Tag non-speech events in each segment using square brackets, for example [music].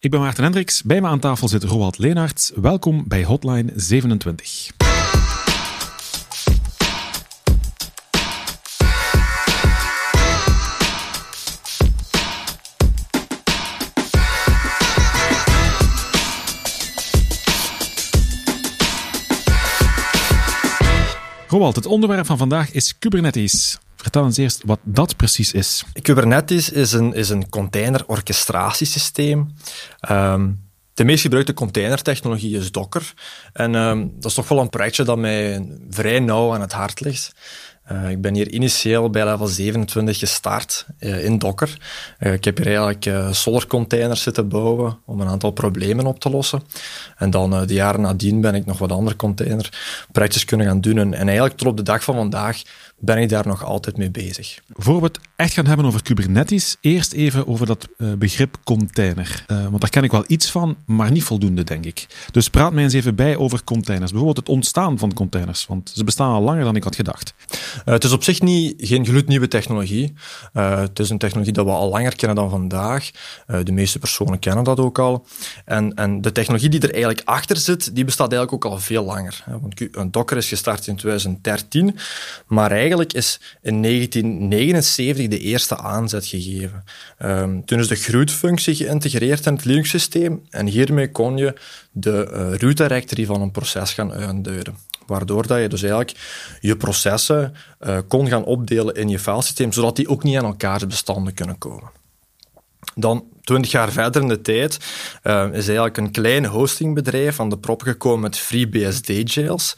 Ik ben Maarten Hendricks. Bij me aan tafel zit Roald Leenaerts. Welkom bij Hotline 27. Roald, het onderwerp van vandaag is Kubernetes. Vertel eens eerst wat dat precies is. Kubernetes is een, is een container-orchestratiesysteem. Ehm, de meest gebruikte containertechnologie is Docker. En ehm, dat is toch wel een projectje dat mij vrij nauw aan het hart ligt. Uh, ik ben hier initieel bij level 27 gestart uh, in Docker. Uh, ik heb hier eigenlijk solar containers zitten bouwen om een aantal problemen op te lossen. En dan de jaren nadien ben ik nog wat andere containerprojectjes kunnen gaan doen. En, en eigenlijk tot op de dag van vandaag ben ik daar nog altijd mee bezig. Voor we het echt gaan hebben over Kubernetes, eerst even over dat uh, begrip container. Uh, want daar ken ik wel iets van, maar niet voldoende, denk ik. Dus praat mij eens even bij over containers. Bijvoorbeeld het ontstaan van containers, want ze bestaan al langer dan ik had gedacht. Uh, het is op zich niet, geen gloednieuwe technologie. het is een technologie dat we al langer kennen dan vandaag. de meeste personen kennen dat ook al. En, en de technologie die er eigenlijk achter zit, die bestaat eigenlijk ook al veel langer. Want Docker is gestart in 2013, maar eigenlijk is in 1979 de eerste aanzet gegeven. Um, toen is de groetfunctie geïntegreerd in het Linux-systeem en hiermee kon je de uh, root directory van een proces gaan uitduiden. Waardoor dat je dus eigenlijk je processen uh, kon gaan opdelen in je filesysteem, zodat die ook niet aan elkaars bestanden kunnen komen. Dan, twintig jaar verder in de tijd, uh, is eigenlijk een klein hostingbedrijf aan de prop gekomen met FreeBSD-jails,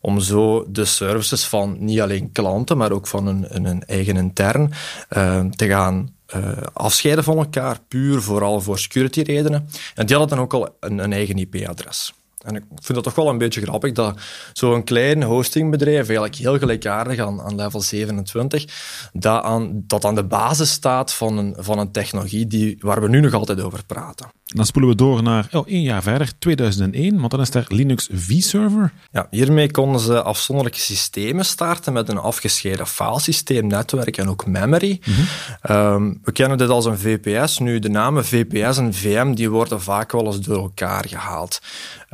om zo de services van niet alleen klanten, maar ook van hun, eigen intern uh, te gaan uh, afscheiden van elkaar, puur vooral voor security redenen. En die hadden dan ook al een, een eigen IP-adres. En ik vind dat toch wel een beetje grappig dat zo'n klein hostingbedrijf, eigenlijk heel gelijkaardig aan, aan level 27, dat aan, dat aan de basis staat van een, van een technologie die, waar we nu nog altijd over praten. Dan spoelen we door naar oh, één jaar verder, 2001, want dan is er Linux vServer. Ja, hiermee konden ze afzonderlijke systemen starten met een afgescheiden filesysteem, netwerk en ook memory. Mhm. um, we kennen dit als een VPS. Nu, de namen VPS en VM die worden vaak wel eens door elkaar gehaald.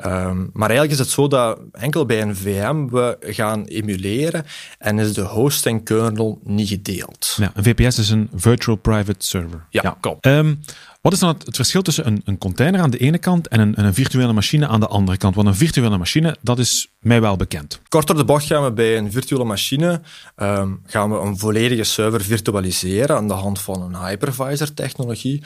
Um, maar eigenlijk is het zo dat enkel bij een VM we gaan emuleren en is de host en kernel niet gedeeld. Ja, een VPS is een Virtual Private Server. Ja, ja. klopt. Um, wat is dan het, verschil tussen een, een, container aan de ene kant en een, een, virtuele machine aan de andere kant? Want een virtuele machine, dat is mij wel bekend. Korter de bocht gaan we bij een virtuele machine um, gaan we een volledige server virtualiseren aan de hand van een hypervisor-technologie,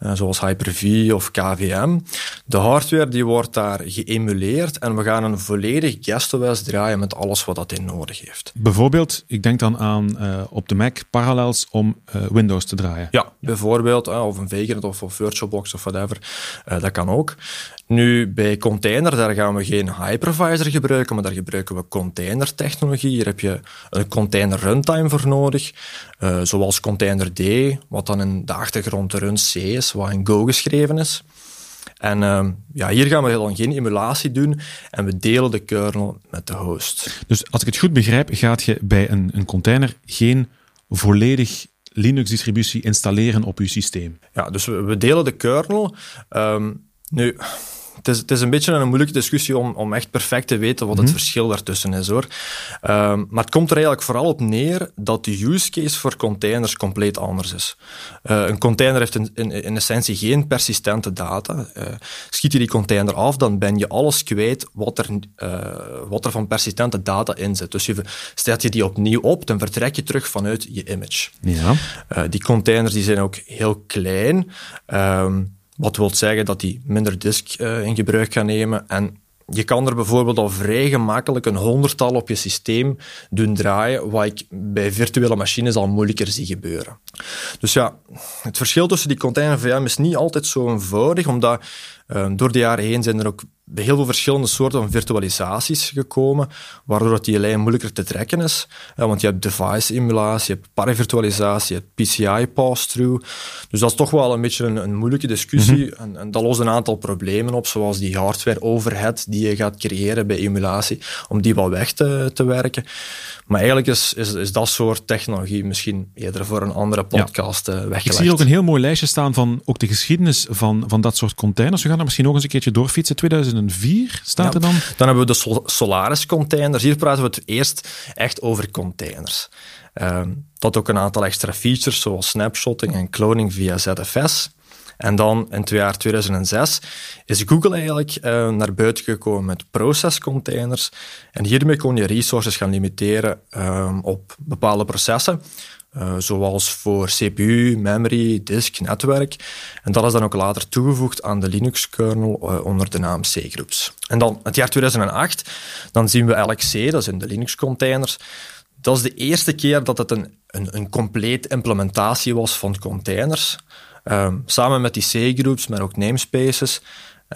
uh, zoals Hyper-V of KVM. De hardware die wordt daar geëmuleerd en we gaan een volledig guest-OS draaien met alles wat dat in nodig heeft. Bijvoorbeeld, ik denk dan aan uh, op de Mac Parallels om uh, Windows te draaien. Ja, bijvoorbeeld, of een Vagrant of, of VirtualBox of whatever. dat kan ook. Nu, bij container, daar gaan we geen hypervisor gebruiken, maar daar gebruiken we containertechnologie. Hier heb je een container runtime voor nodig, uh, zoals container D, wat dan in de achtergrond run C is, wat in Go geschreven is. En uh, ja, hier gaan we dan geen emulatie doen en we delen de kernel met de host. Dus als ik het goed begrijp, gaat je bij een, een container geen volledig Linux-distributie installeren op je systeem? Ja, dus we, we delen de kernel. Um, nu, het is, het is een beetje een moeilijke discussie om, om echt perfect te weten wat het mhm. verschil daartussen is hoor. Um, maar het komt er eigenlijk vooral op neer dat de use case voor containers compleet anders is. Uh, een container heeft in, in, in, essentie geen persistente data. Uh, schiet je die container af, dan ben je alles kwijt wat er, uh, wat er van persistente data in zit. Dus je stelt je die opnieuw op, dan vertrek je terug vanuit je image. Ja. die containers die zijn ook heel klein. Um, wat wil zeggen dat die minder disk uh, in gebruik gaan nemen. En je kan er bijvoorbeeld al vrij gemakkelijk een honderdtal op je systeem doen draaien, wat ik bij virtuele machines al moeilijker zie gebeuren. Dus ja, het verschil tussen die container VM is niet altijd zo eenvoudig, omdat door de jaren heen zijn er ook heel veel verschillende soorten van virtualisaties gekomen, waardoor dat die lijn moeilijker te trekken is. Ja, want je hebt device-emulatie, je hebt paravirtualisatie, je hebt PCI-pass-through. Dus dat is toch wel een beetje een, een moeilijke discussie. Mhm. en, en, dat lost een aantal problemen op, zoals die hardware-overhead die je gaat creëren bij emulatie, om die wel weg te, te werken. Maar eigenlijk is, is, is dat soort technologie misschien eerder voor een andere podcast ja. weggelegd. Ik zie hier ook een heel mooi lijstje staan van ook de geschiedenis van, van dat soort containers. We gaan er misschien nog eens een keertje doorfietsen. 2004 staat er dan. Dan hebben we de Solaris containers. Hier praten we het eerst echt over containers. Dat ook een aantal extra features zoals snapshotting en cloning via ZFS. En dan in het jaar 2006 is Google eigenlijk uh, naar buiten gekomen met processcontainers. En hiermee kon je resources gaan limiteren um, op bepaalde processen. Uh, zoals voor CPU, memory, disk, netwerk. En dat is dan ook later toegevoegd aan de Linux-kernel uh, onder de naam C-groups. En dan het jaar 2008, dan zien we LXC, dat zijn de Linux-containers. Dat is de eerste keer dat het een, een, een complete implementatie was van containers. Um, samen met die C-groups, maar ook namespaces.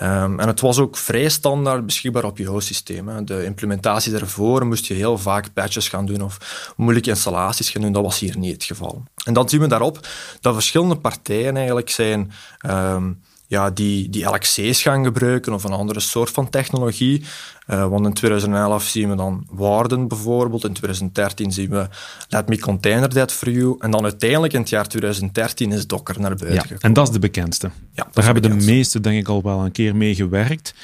Um, en het was ook vrij standaard beschikbaar op je hostsysteem. De implementatie daarvoor moest je heel vaak patches gaan doen of moeilijke installaties gaan doen. Dat was hier niet het geval. En dan zien we daarop dat verschillende partijen eigenlijk zijn um, ja, die, die LXC's gaan gebruiken of een andere soort van technologie. Uh, want in 2011 zien we dan Warden bijvoorbeeld, in 2013 zien we Let Me Container That For You, en dan uiteindelijk in het jaar 2013 is Docker naar buiten ja, gekomen. En dat is de bekendste. Ja, Daar hebben de, de meesten denk ik al wel een keer mee gewerkt.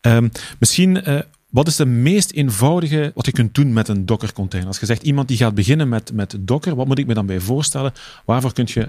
Um, misschien... Uh, wat is de meest eenvoudige wat je kunt doen met een Docker-container? Als je zegt iemand die gaat beginnen met, met Docker, wat moet ik me dan bij voorstellen? Waarvoor kun je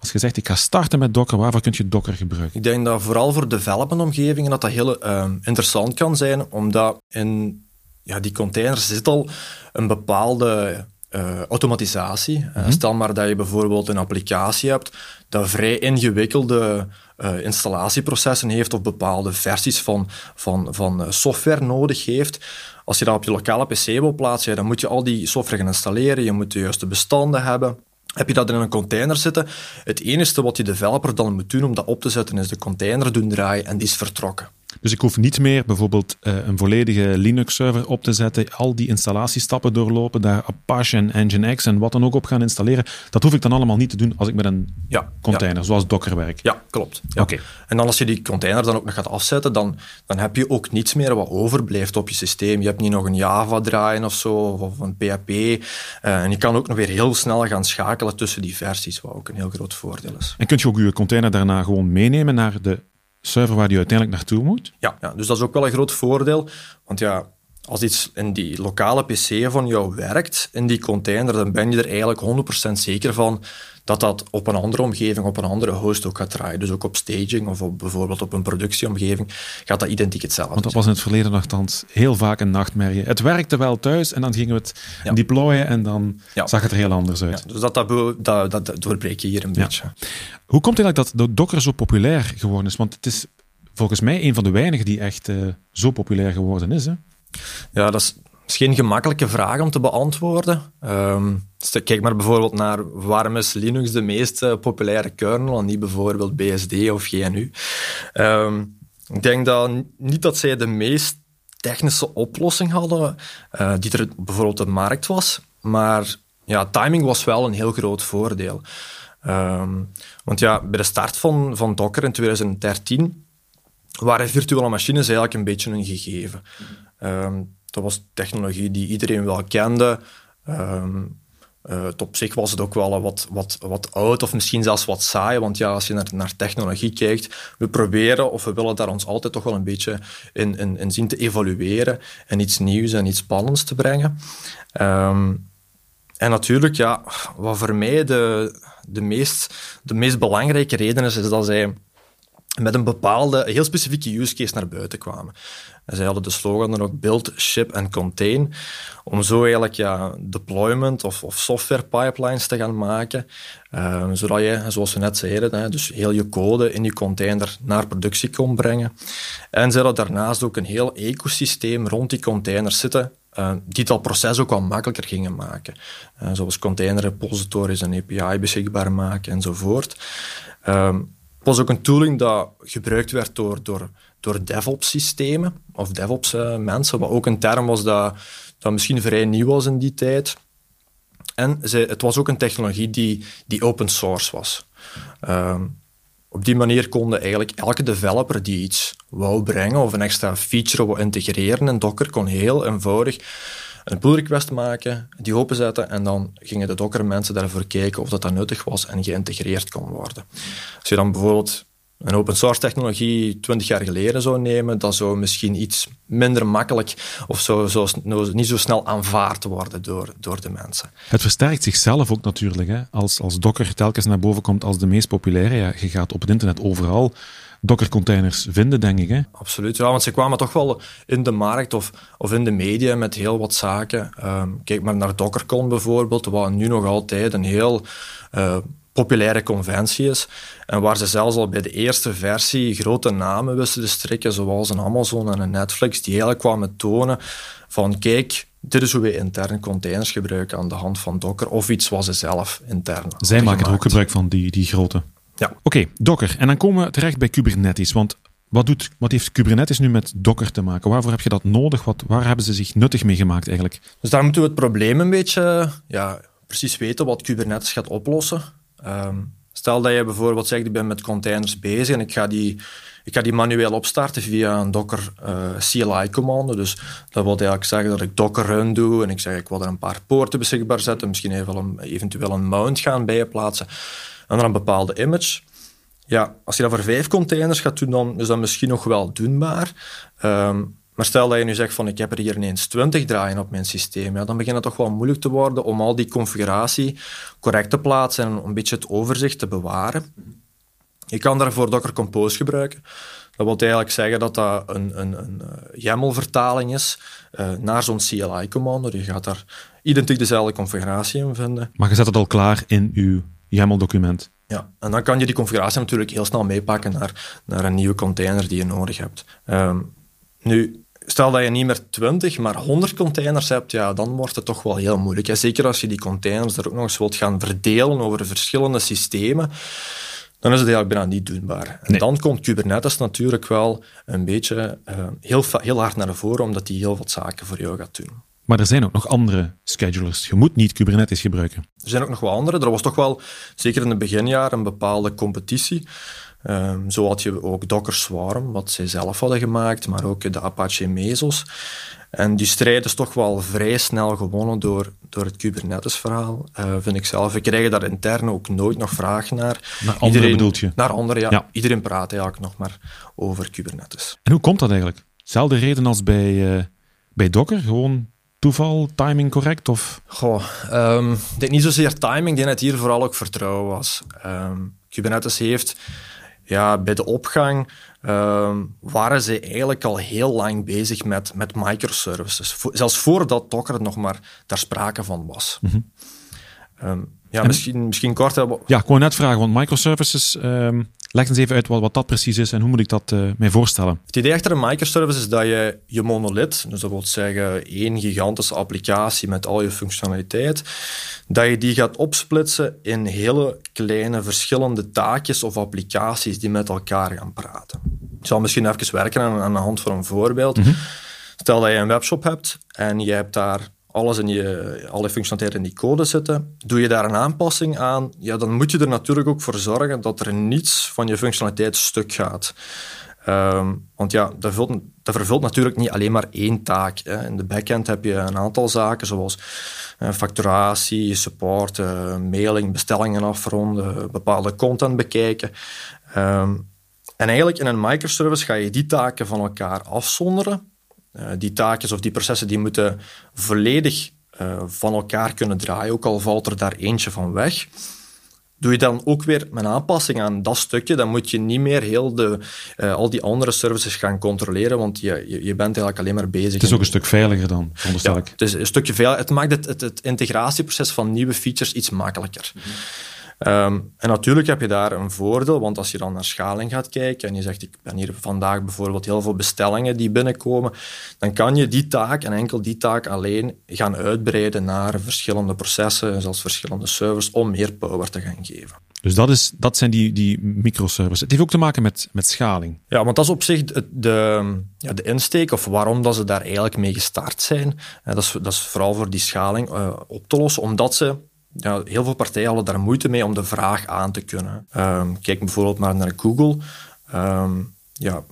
als je zegt, ik ga starten met Docker, waarvoor kun je Docker gebruiken? Ik denk dat vooral voor development-omgevingen dat dat heel uh, interessant kan zijn, omdat in ja, die containers zit al een bepaalde uh, automatisatie. Mm -hmm. stel maar dat je bijvoorbeeld een applicatie hebt dat vrij ingewikkelde uh, installatieprocessen heeft of bepaalde versies van, van, van software nodig heeft. Als je dat op je lokale PC wil plaatsen, dan moet je al die software gaan installeren, je moet de juiste bestanden hebben. Heb je dat in een container zitten? Het enige wat die developer dan moet doen om dat op te zetten, is de container doen draaien en die is vertrokken. Dus ik hoef niet meer bijvoorbeeld uh, een volledige Linux-server op te zetten, al die installatiestappen doorlopen, daar Apache en Nginx en wat dan ook op gaan installeren. Dat hoef ik dan allemaal niet te doen als ik met een ja, container, ja. zoals Docker werk. Ja, klopt. Ja. Oké. En dan als je die container dan ook nog gaat afzetten, dan, dan heb je ook niets meer wat overblijft op je systeem. Je hebt niet nog een Java draaien of zo, of een PHP. Uh, en je kan ook nog weer heel snel gaan schakelen tussen die versies, wat ook een heel groot voordeel is. En kun je ook je container daarna gewoon meenemen naar de server waar die uiteindelijk naartoe moet. Ja, ja, dus dat is ook wel een groot voordeel. Want ja, als iets in die lokale PC van jou werkt, in die container, dan ben je er eigenlijk 100% zeker van dat dat op een andere omgeving, op een andere host ook gaat draaien. Dus ook op staging of op, bijvoorbeeld op een productieomgeving gaat dat identiek hetzelfde Want dat was in het verleden nogthans heel vaak een nachtmerrie. Het werkte wel thuis en dan gingen we het ja. deployen en dan ja. zag het er heel anders uit. Ja, dus dat, dat, dat, dat doorbreek je hier een beetje. Hoe komt het eigenlijk dat Docker zo populair geworden is? Want het is volgens mij een van de weinigen die echt uh, zo populair geworden is. Hè? Ja, dat is, geen gemakkelijke vraag om te beantwoorden. Um, kijk maar bijvoorbeeld naar waarom is Linux de meest uh, populaire kernel en niet bijvoorbeeld BSD of GNU. Um, ik denk dat niet dat zij de meest technische oplossing hadden uh, die er bijvoorbeeld op de markt was, maar ja, timing was wel een heel groot voordeel. Um, want ja, bij de start van, van Docker in 2013 waren virtuele machines eigenlijk een beetje een gegeven. Um, dat was technologie die iedereen wel kende. Um, uh, op zich was het ook wel wat, wat, wat oud of misschien zelfs wat saai. Want ja, als je naar, naar technologie kijkt, we proberen of we willen daar ons altijd toch wel een beetje in, in, in zien te evalueren en iets nieuws en iets spannends te brengen. Um, en natuurlijk, ja, wat voor mij de, de, meest, de meest belangrijke reden is, is dat zij met een bepaalde, heel specifieke use case naar buiten kwamen. En zij hadden de slogan dan ook build, ship en contain, om zo eigenlijk ja, deployment of, of software pipelines te gaan maken, uh, zodat je, zoals we net zeiden, hè, dus heel je code in je container naar productie kon brengen. En zij hadden daarnaast ook een heel ecosysteem rond die containers zitten, uh, die dat proces ook wat makkelijker gingen maken. Uh, zoals container repositories en API beschikbaar maken enzovoort. Ehm, was ook een tooling dat gebruikt werd door, door, door DevOps-systemen of DevOps-mensen, wat ook een term was dat, dat misschien vrij nieuw was in die tijd. En het was ook een technologie die, die open source was. Uh, op die manier konden eigenlijk elke developer die iets wou brengen of een extra feature wou integreren in Docker, kon heel eenvoudig een pull request maken, die openzetten en dan gingen de Docker mensen daarvoor kijken of dat, dat nuttig was en geïntegreerd kon worden. Als je dan bijvoorbeeld een open source technologie twintig jaar geleden zou nemen, dat zou misschien iets minder makkelijk of zo, zo, niet zo snel aanvaard worden door, door de mensen. Het versterkt zichzelf ook natuurlijk. Hè? Als, als Docker telkens naar boven komt als de meest populaire, ja, je gaat op het internet overal Docker-containers vinden, denk ik. Hè? Absoluut, ja, want ze kwamen toch wel in de markt of, of in de media met heel wat zaken. Um, kijk maar naar DockerCon bijvoorbeeld, wat nu nog altijd een heel uh, populaire conventie is. En waar ze zelfs al bij de eerste versie grote namen wisten te strikken, zoals een Amazon en een Netflix, die eigenlijk kwamen tonen van kijk, dit is hoe we interne containers gebruiken aan de hand van Docker, of iets wat ze zelf intern Zij maken er ook gebruik van, die, die grote. Ja. Oké, Docker. En dan komen we terecht bij Kubernetes. Want wat, doet, wat heeft Kubernetes nu met Docker te maken? Waarvoor heb je dat nodig? Wat, waar hebben ze zich nuttig mee gemaakt eigenlijk? Dus daar moeten we het probleem een beetje ja, precies weten wat Kubernetes gaat oplossen. Ehm, stel dat je bijvoorbeeld zegt, ik ben met containers bezig en ik ga die, ik ga die manueel opstarten via een Docker eh, CLI-commando. Dus dat wil eigenlijk zeggen dat ik Docker run doe en ik zeg ik wil er een paar poorten beschikbaar zetten, misschien even een, eventueel een mount gaan bij je plaatsen en dan een bepaalde image. Ja, als je dat voor vijf containers gaat doen, dan is dat misschien nog wel doenbaar. Ehm, maar stel dat je nu zegt van ik heb er hier ineens 20 draaien op mijn systeem, ja, dan begint het toch wel moeilijk te worden om al die configuratie correct te plaatsen en een beetje het overzicht te bewaren. Je kan daarvoor Docker Compose gebruiken. Dat wil eigenlijk zeggen dat dat een, een, een eh, YAML-vertaling is uh, naar zo'n CLI-commando. Je gaat daar identiek dezelfde configuratie in vinden. Maar je zet het al klaar in je YAML-document. Ja, en dan kan je die configuratie natuurlijk heel snel meepakken naar, naar een nieuwe container die je nodig hebt. Um, nu, stel dat je niet meer 20, maar 100 containers hebt, ja, dan wordt het toch wel heel moeilijk. Hè? Zeker als je die containers er ook nog eens wilt gaan verdelen over verschillende systemen, dan is het eigenlijk bijna niet doenbaar. En dan komt Kubernetes natuurlijk wel een beetje uh, heel, heel hard naar voren, omdat die heel wat zaken voor jou gaat doen. Maar er zijn ook nog andere schedulers. Je moet niet Kubernetes gebruiken. Er zijn ook nog wel andere. Er was toch wel, zeker in het beginjaar, een bepaalde competitie. Um, zo had je ook Docker Swarm, wat zij zelf hadden gemaakt, maar ook de Apache Mesos. En die strijd is toch wel vrij snel gewonnen door, door het Kubernetes-verhaal, uh, vind ik zelf. We krijgen daar intern ook nooit nog vraag naar. Naar andere Iedereen, bedoelt je? Naar andere, ja. Iedereen praat eigenlijk nog maar over Kubernetes. En hoe komt dat eigenlijk? Zelfde reden als bij, uh, bij Docker? Gewoon toeval, timing correct? Of? Goh, um, ik denk niet zozeer timing, ik denk dat het hier vooral ook vertrouwen was. Um, Kubernetes heeft ja, bij de opgang uh, waren ze eigenlijk al heel lang bezig met, met microservices. zelfs voordat Docker nog maar daar sprake van was. Mm -hmm. um, ja, misschien, misschien kort. Hebben. Ja, ik wou net vragen, want microservices, um, leg eens even uit wat, wat dat precies is en hoe moet ik dat uh, mij voorstellen? Het idee achter een microservice is dat je je monolith, dus dat wil zeggen één gigantische applicatie met al je functionaliteit, dat je die gaat opsplitsen in hele kleine verschillende taakjes of applicaties die met elkaar gaan praten. Ik zal misschien even werken aan, aan de hand van een voorbeeld. Mm -hmm. Stel dat je een webshop hebt en je hebt daar alles in je, alle functionaliteiten in die code zitten. Doe je daar een aanpassing aan, ja, dan moet je er natuurlijk ook voor zorgen dat er niets van je functionaliteit stuk gaat. Um, want ja, dat, dat, vervult natuurlijk niet alleen maar één taak. Hè. In de backend heb je een aantal zaken zoals uh, facturatie, support, uh, mailing, bestellingen afronden, bepaalde content bekijken. Um, en eigenlijk in een microservice ga je die taken van elkaar afzonderen die taakjes of die processen die moeten volledig uh, van elkaar kunnen draaien, ook al valt er daar eentje van weg. Doe je dan ook weer een aanpassing aan dat stukje, dan moet je niet meer heel de, uh, al die andere services gaan controleren, want je, je, je, bent eigenlijk alleen maar bezig. Het is ook een stuk veiliger dan, veronderstel ja, Het is een stukje veiliger. Het maakt het, het, het, integratieproces van nieuwe features iets makkelijker. Mm -hmm. Um, en natuurlijk heb je daar een voordeel, want als je dan naar schaling gaat kijken en je zegt, ik ben hier vandaag bijvoorbeeld heel veel bestellingen die binnenkomen, dan kan je die taak en enkel die taak alleen gaan uitbreiden naar verschillende processen, zelfs verschillende servers, om meer power te gaan geven. Dus dat, is, dat zijn die, die microservices. Het heeft ook te maken met, met schaling. Ja, want dat is op zich de, de, ja, de insteek of waarom dat ze daar eigenlijk mee gestart zijn. Dat is, dat is vooral voor die schaling uh, op te lossen, omdat ze ja, heel veel partijen hadden daar moeite mee om de vraag aan te kunnen. Um, kijk bijvoorbeeld maar naar Google. Um, ja,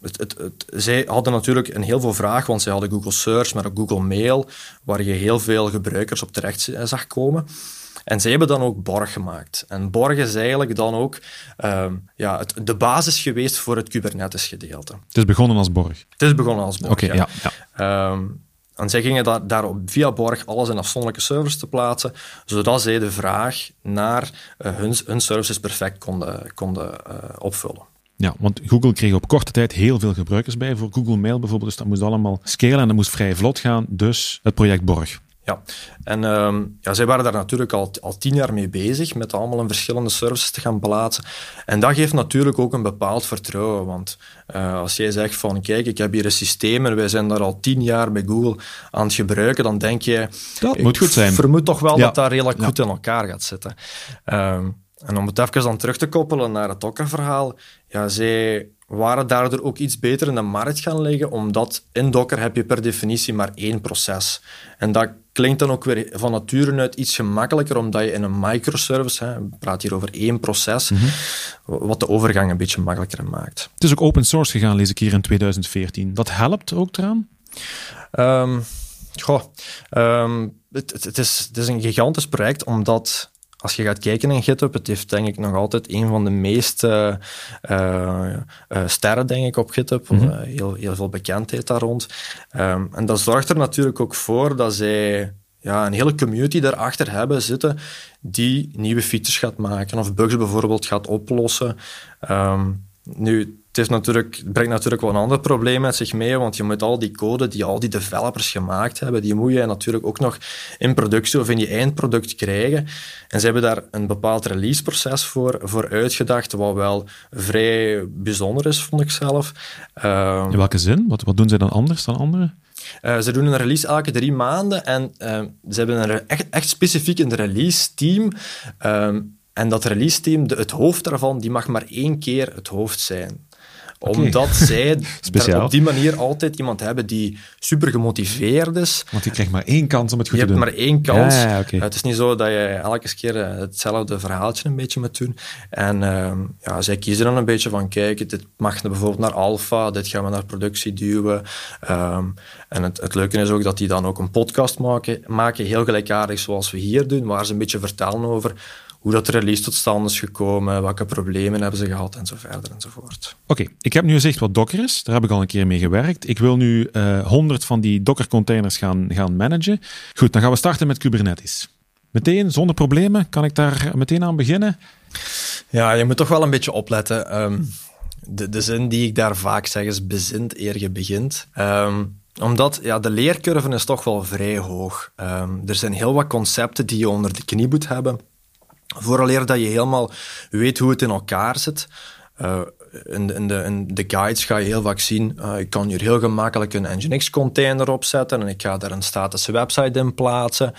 het, het, het, zij hadden natuurlijk een heel veel vraag, want zij hadden Google Search, maar ook Google Mail, waar je heel veel gebruikers op terecht zag komen. En zij hebben dan ook Borg gemaakt. En Borg is eigenlijk dan ook ehm, ja, het, de basis geweest voor het Kubernetes-gedeelte. Het is begonnen als Borg? Het is begonnen als Borg, Oké, ja. ja. Ehm, en zij gingen daar, daarop via Borg alles in afzonderlijke servers te plaatsen, zodat zij de vraag naar uh, hun, hun services perfect konden, konden uh, opvullen. Ja, want Google kreeg op korte tijd heel veel gebruikers bij voor Google Mail bijvoorbeeld. Dus dat moest allemaal scalen en dat moest vrij vlot gaan. Dus het project Borg. Ja, en um, ja, zij waren daar natuurlijk al, al tien jaar mee bezig met allemaal in verschillende services te gaan plaatsen. En dat geeft natuurlijk ook een bepaald vertrouwen. Want uh, als jij zegt van kijk, ik heb hier een systeem en wij zijn daar al tien jaar bij Google aan het gebruiken, dan denk je... Dat moet goed zijn. vermoed toch wel ja. dat dat redelijk ja. goed in elkaar gaat zitten. Um, en om het even dan terug te koppelen naar het Docker-verhaal, ja, zij waren daardoor ook iets beter in de markt gaan liggen, omdat in Docker heb je per definitie maar één proces. En dat klinkt dan ook weer van nature uit iets gemakkelijker, omdat je in een microservice, hè, we praten hier over één proces, mm -hmm. wat de overgang een beetje makkelijker maakt. Het is ook open source gegaan, lees ik hier in 2014. Dat helpt ook eraan? Um, goh, um, het, het, is, het is een gigantisch project, omdat als je gaat kijken in GitHub, het heeft denk ik nog altijd een van de meeste uh, uh, sterren denk ik, op GitHub. Mm -hmm. heel, heel veel bekendheid daar rond. Um, en dat zorgt er natuurlijk ook voor dat zij ja, een hele community daarachter hebben zitten die nieuwe features gaat maken of bugs bijvoorbeeld gaat oplossen. Um, nu, is natuurlijk, het brengt natuurlijk wel een ander probleem met zich mee, want je moet al die code die al die developers gemaakt hebben, die moet je natuurlijk ook nog in productie of in je eindproduct krijgen. En ze hebben daar een bepaald releaseproces voor, voor uitgedacht, wat wel vrij bijzonder is, vond ik zelf. Uh, in welke zin? Wat, wat doen zij dan anders dan anderen? Uh, ze doen een release elke drie maanden en uh, ze hebben een echt, echt specifiek een release team. Uh, en dat release team, de, het hoofd daarvan, die mag maar één keer het hoofd zijn omdat [laughs] zij op die manier altijd iemand hebben die super gemotiveerd is. Want die krijgt maar één kans om het goed te doen. Je hebt maar één kans. Ja, ja, okay. Het is niet zo dat je elke keer hetzelfde verhaaltje een beetje moet doen. En uh, ja, zij kiezen dan een beetje van, kijk, dit mag bijvoorbeeld naar alpha, dit gaan we naar productie duwen. Um, en het, het, leuke is ook dat die dan ook een podcast maken, maken, heel gelijkaardig zoals we hier doen, waar ze een beetje vertellen over hoe dat release tot stand is gekomen, welke problemen hebben ze gehad en zo verder enzovoort. Oké, okay, ik heb nu gezegd wat Docker is. Daar heb ik al een keer mee gewerkt. Ik wil nu uh, 100 van die Docker-containers gaan, gaan managen. Goed, dan gaan we starten met Kubernetes. Meteen, zonder problemen, kan ik daar meteen aan beginnen? Ja, je moet toch wel een beetje opletten. Um, de, de zin die ik daar vaak zeg is bezint eer je begint. Um, omdat ja, de leercurve is toch wel vrij hoog. Um, er zijn heel wat concepten die je onder de knie moet hebben. Vooraleer dat je helemaal weet hoe het in elkaar zit. Uh, in, de, in, de, in, de, guides ga je heel vaak zien, uh, ik kan hier heel gemakkelijk een Nginx-container opzetten en ik ga daar een statische website in plaatsen.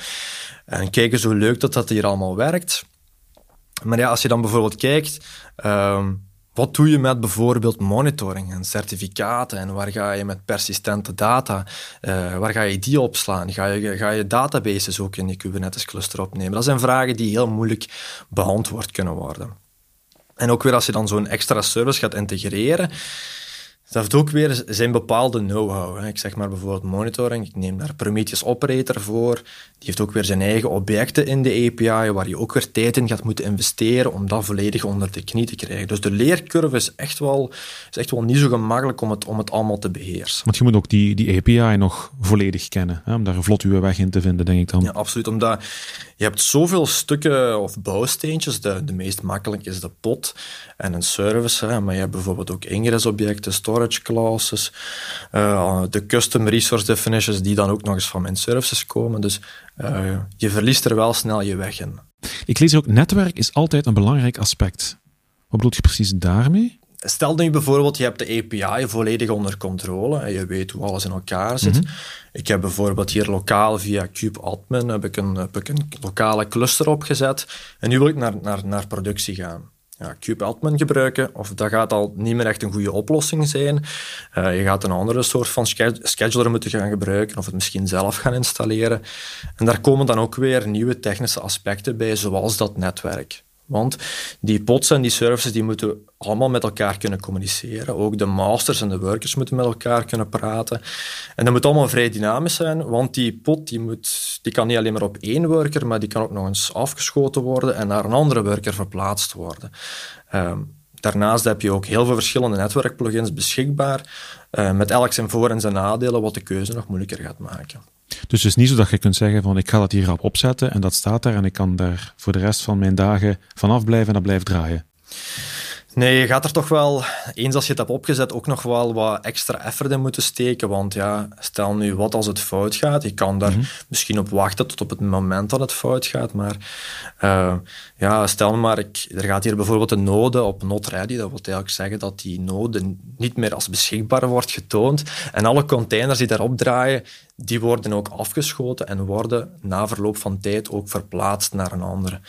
En kijk hoe leuk dat dat hier allemaal werkt. Maar ja, als je dan bijvoorbeeld kijkt, uh, wat doe je met bijvoorbeeld monitoring en certificaten en waar ga je met persistente data, uh, waar ga je die opslaan? Ga je, ga je databases ook in die Kubernetes cluster opnemen? Dat zijn vragen die heel moeilijk beantwoord kunnen worden. En ook weer als je dan zo'n extra service gaat integreren, dat heeft ook weer zijn bepaalde know-how. Ik zeg maar bijvoorbeeld monitoring. Ik neem daar Prometheus Operator voor. Die heeft ook weer zijn eigen objecten in de API, waar je ook weer tijd in gaat moeten investeren om dat volledig onder de knie te krijgen. Dus de leercurve is echt wel, is echt wel niet zo gemakkelijk om het, om het allemaal te beheersen. Want je moet ook die, die API nog volledig kennen, hè, om daar een vlot uw weg in te vinden, denk ik dan. Ja, absoluut. Omdat je hebt zoveel stukken of bouwsteentjes. De, de meest makkelijk is de pot en een service. Hè, maar je hebt bijvoorbeeld ook ingress-objecten, storage classes, uh, de custom resource definitions die dan ook nog eens van mijn services komen. Dus uh, je verliest er wel snel je weg in. Ik lees ook, netwerk is altijd een belangrijk aspect. Wat bedoelt je precies daarmee? Stel nu bijvoorbeeld, je hebt de API volledig onder controle en je weet hoe alles in elkaar zit. Mm -hmm. Ik heb bijvoorbeeld hier lokaal via kubeadmin heb ik een, heb ik een lokale cluster opgezet en nu wil ik naar, naar, naar productie gaan. Ja, kubeadmin gebruiken, of dat gaat al niet meer echt een goede oplossing zijn. Uh, je gaat een andere soort van scheduler moeten gaan gebruiken of het misschien zelf gaan installeren. En daar komen dan ook weer nieuwe technische aspecten bij, zoals dat netwerk Want die pods en die services die moeten allemaal met elkaar kunnen communiceren. Ook de masters en de workers moeten met elkaar kunnen praten. En dat moet allemaal vrij dynamisch zijn, want die pod die moet, die kan niet alleen maar op één worker, maar die kan ook nog eens afgeschoten worden en naar een andere worker verplaatst worden. Ehm, daarnaast heb je ook heel veel verschillende netwerkplugins beschikbaar, uh, met elk zijn voor- en zijn nadelen, wat de keuze nog moeilijker gaat maken. Dus het is niet zo dat je kunt zeggen van ik ga dat hier op opzetten en dat staat daar en ik kan daar voor de rest van mijn dagen vanaf blijven en dat blijft draaien. Nee, je gaat er toch wel, eens als je het hebt opgezet, ook nog wel wat extra effort in moeten steken. Want ja, stel nu wat als het fout gaat. Je kan daar mhm. misschien op wachten tot op het moment dat het fout gaat. Maar uh, ja, stel maar, ik, er gaat hier bijvoorbeeld een node op not ready. Dat wil eigenlijk zeggen dat die node niet meer als beschikbaar wordt getoond. En alle containers die daarop draaien, die worden ook afgeschoten en worden na verloop van tijd ook verplaatst naar een andere.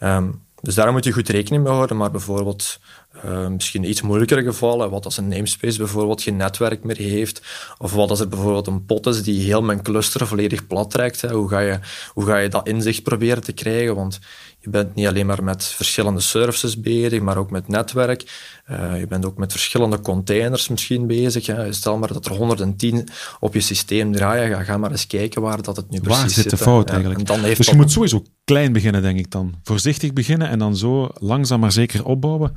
Um, dus daar moet je goed rekening mee houden. Maar bijvoorbeeld uh, misschien iets moeilijkere gevallen, wat als een namespace bijvoorbeeld geen netwerk meer heeft, of wat als er bijvoorbeeld een pot is die heel mijn cluster volledig plat trekt. Hè. Hoe, ga je, hoe ga je dat inzicht proberen te krijgen? Want je bent niet alleen maar met verschillende services bezig, maar ook met netwerk. Uh, je bent ook met verschillende containers misschien bezig. Hè. Stel maar dat er 110 op je systeem draaien. Ga, ga maar eens kijken waar dat het nu precies zit. Waar zit de fout eigenlijk? Dan heeft dus je moet sowieso klein beginnen, denk ik dan. Voorzichtig beginnen en dan zo langzaam maar zeker opbouwen.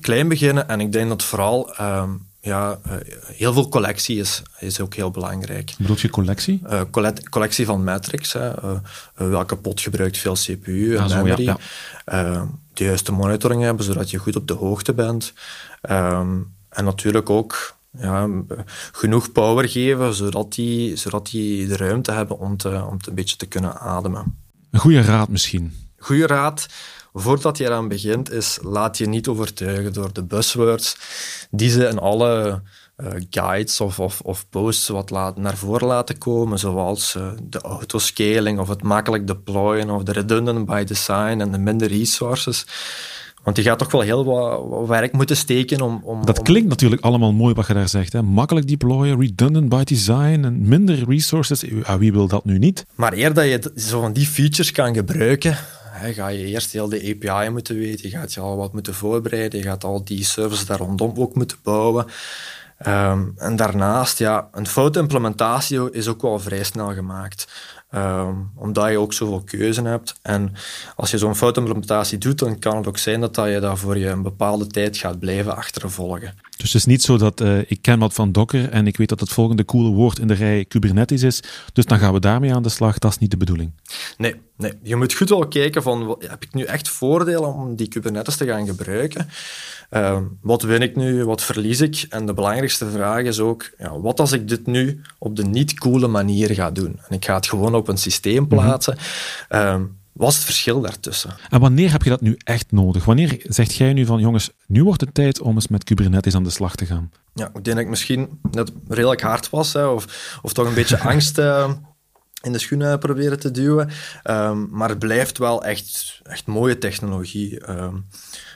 Klein beginnen en ik denk dat vooral... Uh, ja, uh, heel veel collectie is, is ook heel belangrijk. Bedoel je collectie? Uh, collectie van metrics. Hè. Uh, welke pot gebruikt veel CPU en memory. Ja, de juiste monitoring hebben, zodat je goed op de hoogte bent. Um, en natuurlijk ook ja, genoeg power geven, zodat die, zodat die de ruimte hebben om, te, om te een beetje te kunnen ademen. Een goede raad misschien? Goede raad voordat je eraan begint, is laat je niet overtuigen door de buzzwords die ze in alle uh, guides of, of, of, posts wat laat, naar voren laten komen, zoals uh, de autoscaling of het makkelijk deployen of de redundant by design en de minder resources. Want je gaat toch wel heel wat, werk moeten steken om... om dat klinkt natuurlijk allemaal mooi wat je daar zegt. Hè? Makkelijk deployen, redundant by design en minder resources. Wie wil dat nu niet? Maar eer dat je zo van die features kan gebruiken, ga je eerst heel de API moeten weten, je gaat je al wat moeten voorbereiden, je gaat al die services daar rondom ook moeten bouwen. Um, en daarnaast, ja, een foute implementatie is ook wel vrij snel gemaakt. Um, omdat je ook zoveel keuze hebt. En als je zo'n foutimplementatie doet, dan kan het ook zijn dat, dat je daar voor je een bepaalde tijd gaat blijven achtervolgen. Dus het is niet zo dat uh, ik ken wat van Docker en ik weet dat het volgende coole woord in de rij Kubernetes is, dus dan gaan we daarmee aan de slag. Dat is niet de bedoeling. Nee, nee. je moet goed wel kijken van, heb ik nu echt voordelen om die Kubernetes te gaan gebruiken? Uh, wat win ik nu, wat verlies ik? En de belangrijkste vraag is ook, ja, wat als ik dit nu op de niet-coole manier ga doen? En ik ga het gewoon op een systeem plaatsen. Mm -hmm. wat is het verschil daartussen? En wanneer heb je dat nu echt nodig? Wanneer zegt jij nu van, jongens, nu wordt het tijd om eens met Kubernetes aan de slag te gaan? Ja, ik denk dat ik misschien net redelijk hard was, hè, of, of toch een beetje [laughs] angst... Uh, in de schoenen proberen te duwen. Um, maar het blijft wel echt, echt mooie technologie. Um,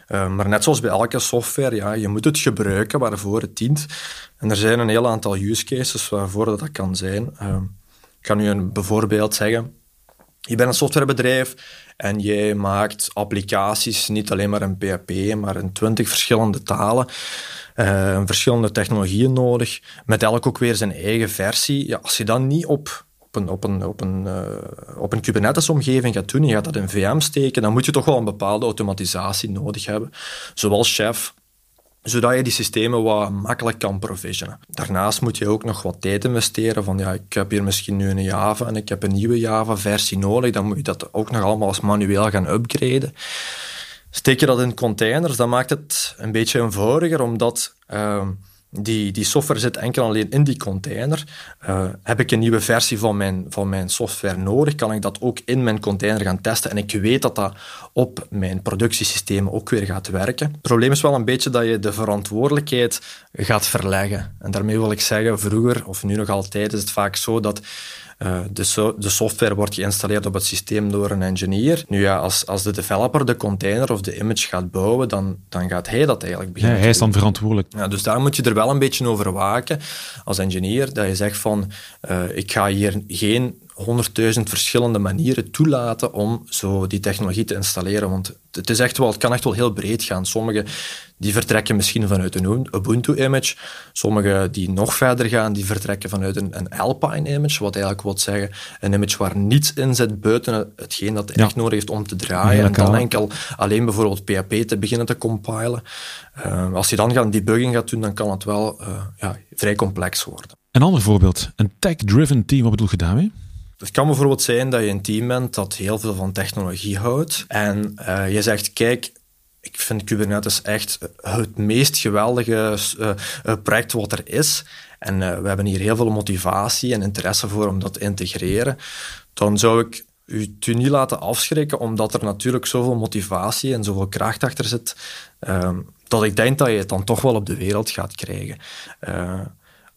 uh, maar net zoals bij elke software, ja, je moet het gebruiken waarvoor het dient. En er zijn een heel aantal use cases waarvoor dat, dat kan zijn. Ik kan u een bijvoorbeeld zeggen. Je bent een softwarebedrijf en jij maakt applicaties niet alleen maar in PHP, maar in twintig verschillende talen. Uh, verschillende technologieën nodig, met elk ook weer zijn eigen versie. Ja, als je dan niet op op een, op een, op een, uh, op een Kubernetes-omgeving gaat doen, je gaat dat in VM steken, dan moet je toch wel een bepaalde automatisatie nodig hebben, zoals Chef, zodat je die systemen wat makkelijk kan provisionen. Daarnaast moet je ook nog wat tijd investeren van ja, ik heb hier misschien nu een Java en ik heb een nieuwe Java-versie nodig, dan moet je dat ook nog allemaal als manueel gaan upgraden. Steek je dat in containers, dan maakt het een beetje eenvoudiger, omdat... Uh, die, die software zit enkel alleen in die container. Uh, heb ik een nieuwe versie van mijn, van mijn software nodig, kan ik dat ook in mijn container gaan testen. En ik weet dat dat op mijn productiesystemen ook weer gaat werken. Het probleem is wel een beetje dat je de verantwoordelijkheid gaat verleggen. En daarmee wil ik zeggen, vroeger, of nu nog altijd, is het vaak zo dat uh, de, de, software wordt geïnstalleerd op het systeem door een engineer. Nu ja, als, als de developer de container of de image gaat bouwen, dan, dan gaat hij dat eigenlijk beginnen. Ja, hij is dan verantwoordelijk. Ja, dus daar moet je er wel een beetje over waken als engineer, dat je zegt van, uh, ik ga hier geen honderdduizend verschillende manieren toelaten om zo die technologie te installeren. Want het, is echt wel, het kan echt wel heel breed gaan. Sommige die vertrekken misschien vanuit een Ubuntu-image. Sommige die nog verder gaan, die vertrekken vanuit een, een Alpine-image, wat eigenlijk wil zeggen een image waar niets in zit buiten hetgeen dat hij echt nodig heeft om te draaien. En dan enkel alleen bijvoorbeeld PHP te beginnen te compilen. Uh, als je dan gaan debugging gaat doen, dan kan het wel uh, ja, vrij complex worden. Een ander voorbeeld, een tech-driven team, wat bedoel je daarmee? Het kan bijvoorbeeld zijn dat je een team bent dat heel veel van technologie houdt. En uh, je zegt, kijk, ik vind Kubernetes echt het meest geweldige uh, project wat er is. En we hebben hier heel veel motivatie en interesse voor om dat te integreren. Dan zou ik u niet laten afschrikken, omdat er natuurlijk zoveel motivatie en zoveel kracht achter zit, uh, dat ik denk dat je het dan toch wel op de wereld gaat krijgen.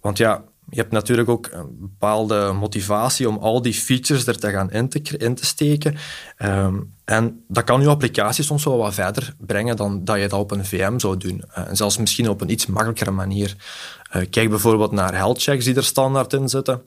want ja, je hebt natuurlijk ook een bepaalde motivatie om al die features er te gaan in te, in te steken. Ehm, en dat kan je applicatie soms wel wat verder brengen dan dat je dat op een VM zou doen. Uh, en zelfs misschien op een iets makkelijkere manier. Uh, kijk bijvoorbeeld naar health checks die er standaard in zitten.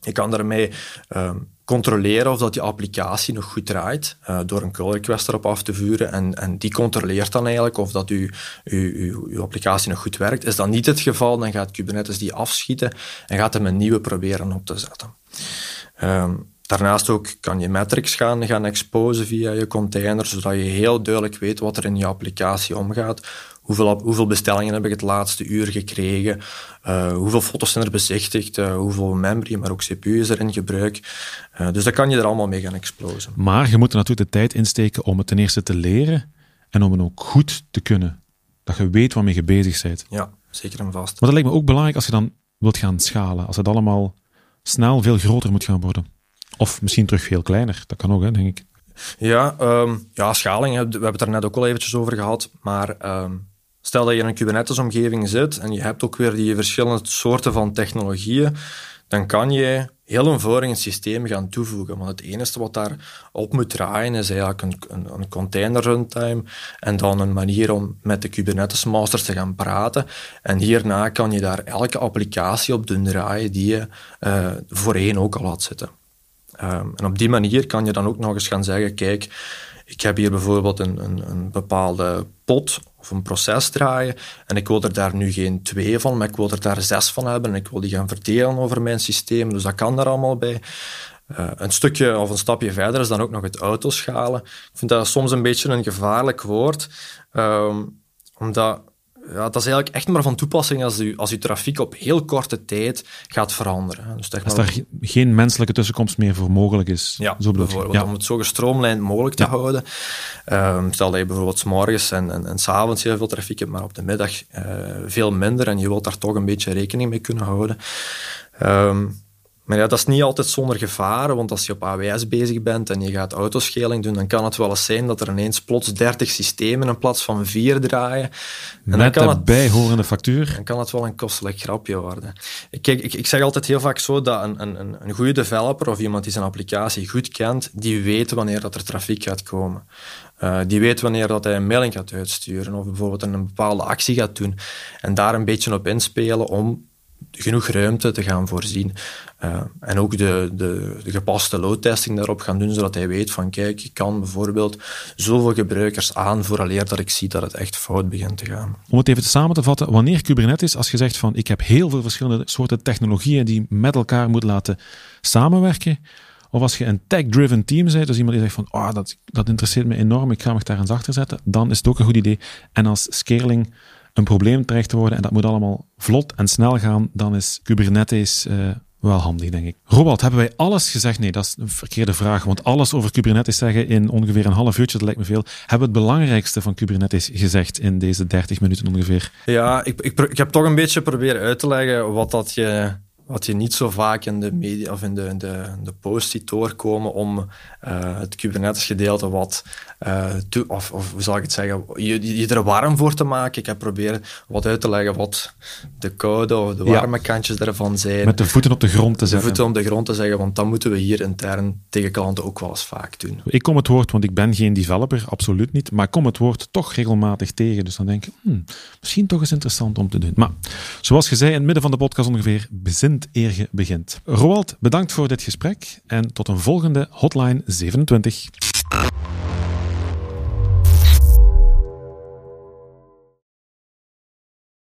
Je kan daarmee ehm, controleren of dat die applicatie nog goed draait uh, door een pull request erop af te vuren en, en die controleert dan eigenlijk of dat uw, uw, applicatie nog goed werkt. Is dat niet het geval, dan gaat Kubernetes die afschieten en gaat hem een nieuwe proberen op te zetten. Um, Daarnaast ook kan je metrics gaan, gaan exposen via je container, zodat je heel duidelijk weet wat er in je applicatie omgaat. Hoeveel, hoeveel bestellingen heb ik het laatste uur gekregen? Uh, hoeveel foto's zijn er bezichtigd? Uh, hoeveel memory, maar ook CPU is er in gebruik? Uh, dus daar kan je er allemaal mee gaan explosen. Maar je moet er natuurlijk de tijd insteken om het ten eerste te leren en om het ook goed te kunnen. Dat je weet waarmee je bezig bent. Ja, zeker en vast. Maar dat lijkt me ook belangrijk als je dan wilt gaan schalen. Als het allemaal snel veel groter moet gaan worden. Of misschien terug veel kleiner. Dat kan ook, hè, denk ik. Ja, um, ja schaling. We hebben het er net ook al eventjes over gehad. Maar um, stel dat je in een Kubernetes-omgeving zit en je hebt ook weer die verschillende soorten van technologieën, dan kan je heel eenvoudig een systeem gaan toevoegen. Want het enige wat daar op moet draaien is eigenlijk een, een, container runtime en dan een manier om met de Kubernetes masters te gaan praten. En hierna kan je daar elke applicatie op doen draaien die je uh, voorheen ook al had zitten. Um, en op die manier kan je dan ook nog eens gaan zeggen, kijk, ik heb hier bijvoorbeeld een, een, een, bepaalde pot of een proces draaien en ik wil er daar nu geen twee van, maar ik wil er daar zes van hebben en ik wil die gaan verdelen over mijn systeem. Dus dat kan daar allemaal bij. Uh, een stukje of een stapje verder is dan ook nog het autoschalen. Ik vind dat soms een beetje een gevaarlijk woord, um, omdat ja, dat is eigenlijk echt maar van toepassing als u, als uw trafiek op heel korte tijd gaat veranderen. Dus als daar geen menselijke tussenkomst meer voor mogelijk is. Ja, zo bijvoorbeeld. Ja. Om het zo gestroomlijnd mogelijk te houden. Um, stel dat je bijvoorbeeld s morgens en, en, en s avonds heel veel trafiek hebt, maar op de middag uh, veel minder en je wilt daar toch een beetje rekening mee kunnen houden. Um, maar ja, dat is niet altijd zonder gevaren, want als je op AWS bezig bent en je gaat autoschaling doen, dan kan het wel eens zijn dat er ineens plots 30 systemen in plaats van vier draaien. En Met de bijhorende factuur. Dan kan het wel een kostelijk grapje worden. Ik, ik zeg altijd heel vaak zo dat een, een, een goede developer of iemand die zijn applicatie goed kent, die weet wanneer dat er trafiek gaat komen. Uh, die weet wanneer dat hij een mailing gaat uitsturen of bijvoorbeeld een bepaalde actie gaat doen. En daar een beetje op inspelen om genoeg ruimte te gaan voorzien. Uh, en ook de, de, de gepaste load-testing daarop gaan doen, zodat hij weet van kijk, ik kan bijvoorbeeld zoveel gebruikers aan vooraleer dat ik zie dat het echt fout begint te gaan. Om het even samen te vatten, wanneer Kubernetes, als je zegt van ik heb heel veel verschillende soorten technologieën die met elkaar moet laten samenwerken, of als je een tech-driven team bent, dus iemand die zegt van oh, dat, dat interesseert me enorm, ik ga me daar eens achter zetten, dan is het ook een goed idee. En als scaling een probleem terecht te worden en dat moet allemaal vlot en snel gaan, dan is Kubernetes uh, wel handig, denk ik. Robert, hebben wij alles gezegd? Nee, dat is een verkeerde vraag, want alles over Kubernetes zeggen in ongeveer een half uurtje, dat lijkt me veel. Hebben we het belangrijkste van Kubernetes gezegd in deze 30 minuten ongeveer? Ja, ik, ik, ik heb toch een beetje proberen uit te leggen wat dat je wat je niet zo vaak in de media of in de, de, de post ziet doorkomen om uh, het Kubernetes gedeelte wat, uh, to, of, of hoe zal ik het zeggen, je, je er warm voor te maken. Ik heb proberen wat uit te leggen wat de koude of de warme kantjes daarvan zijn. Met de voeten op de grond te zetten. De voeten op de grond te zeggen, want dat moeten we hier intern tegen klanten ook wel eens vaak doen. Ik kom het woord, want ik ben geen developer, absoluut niet, maar ik kom het woord toch regelmatig tegen. Dus dan denk ik, hmm, misschien toch eens interessant om te doen. Maar zoals je zei in het midden van de podcast ongeveer, bezint wint eer je begint. Roald, bedankt voor dit gesprek en tot een volgende Hotline 27.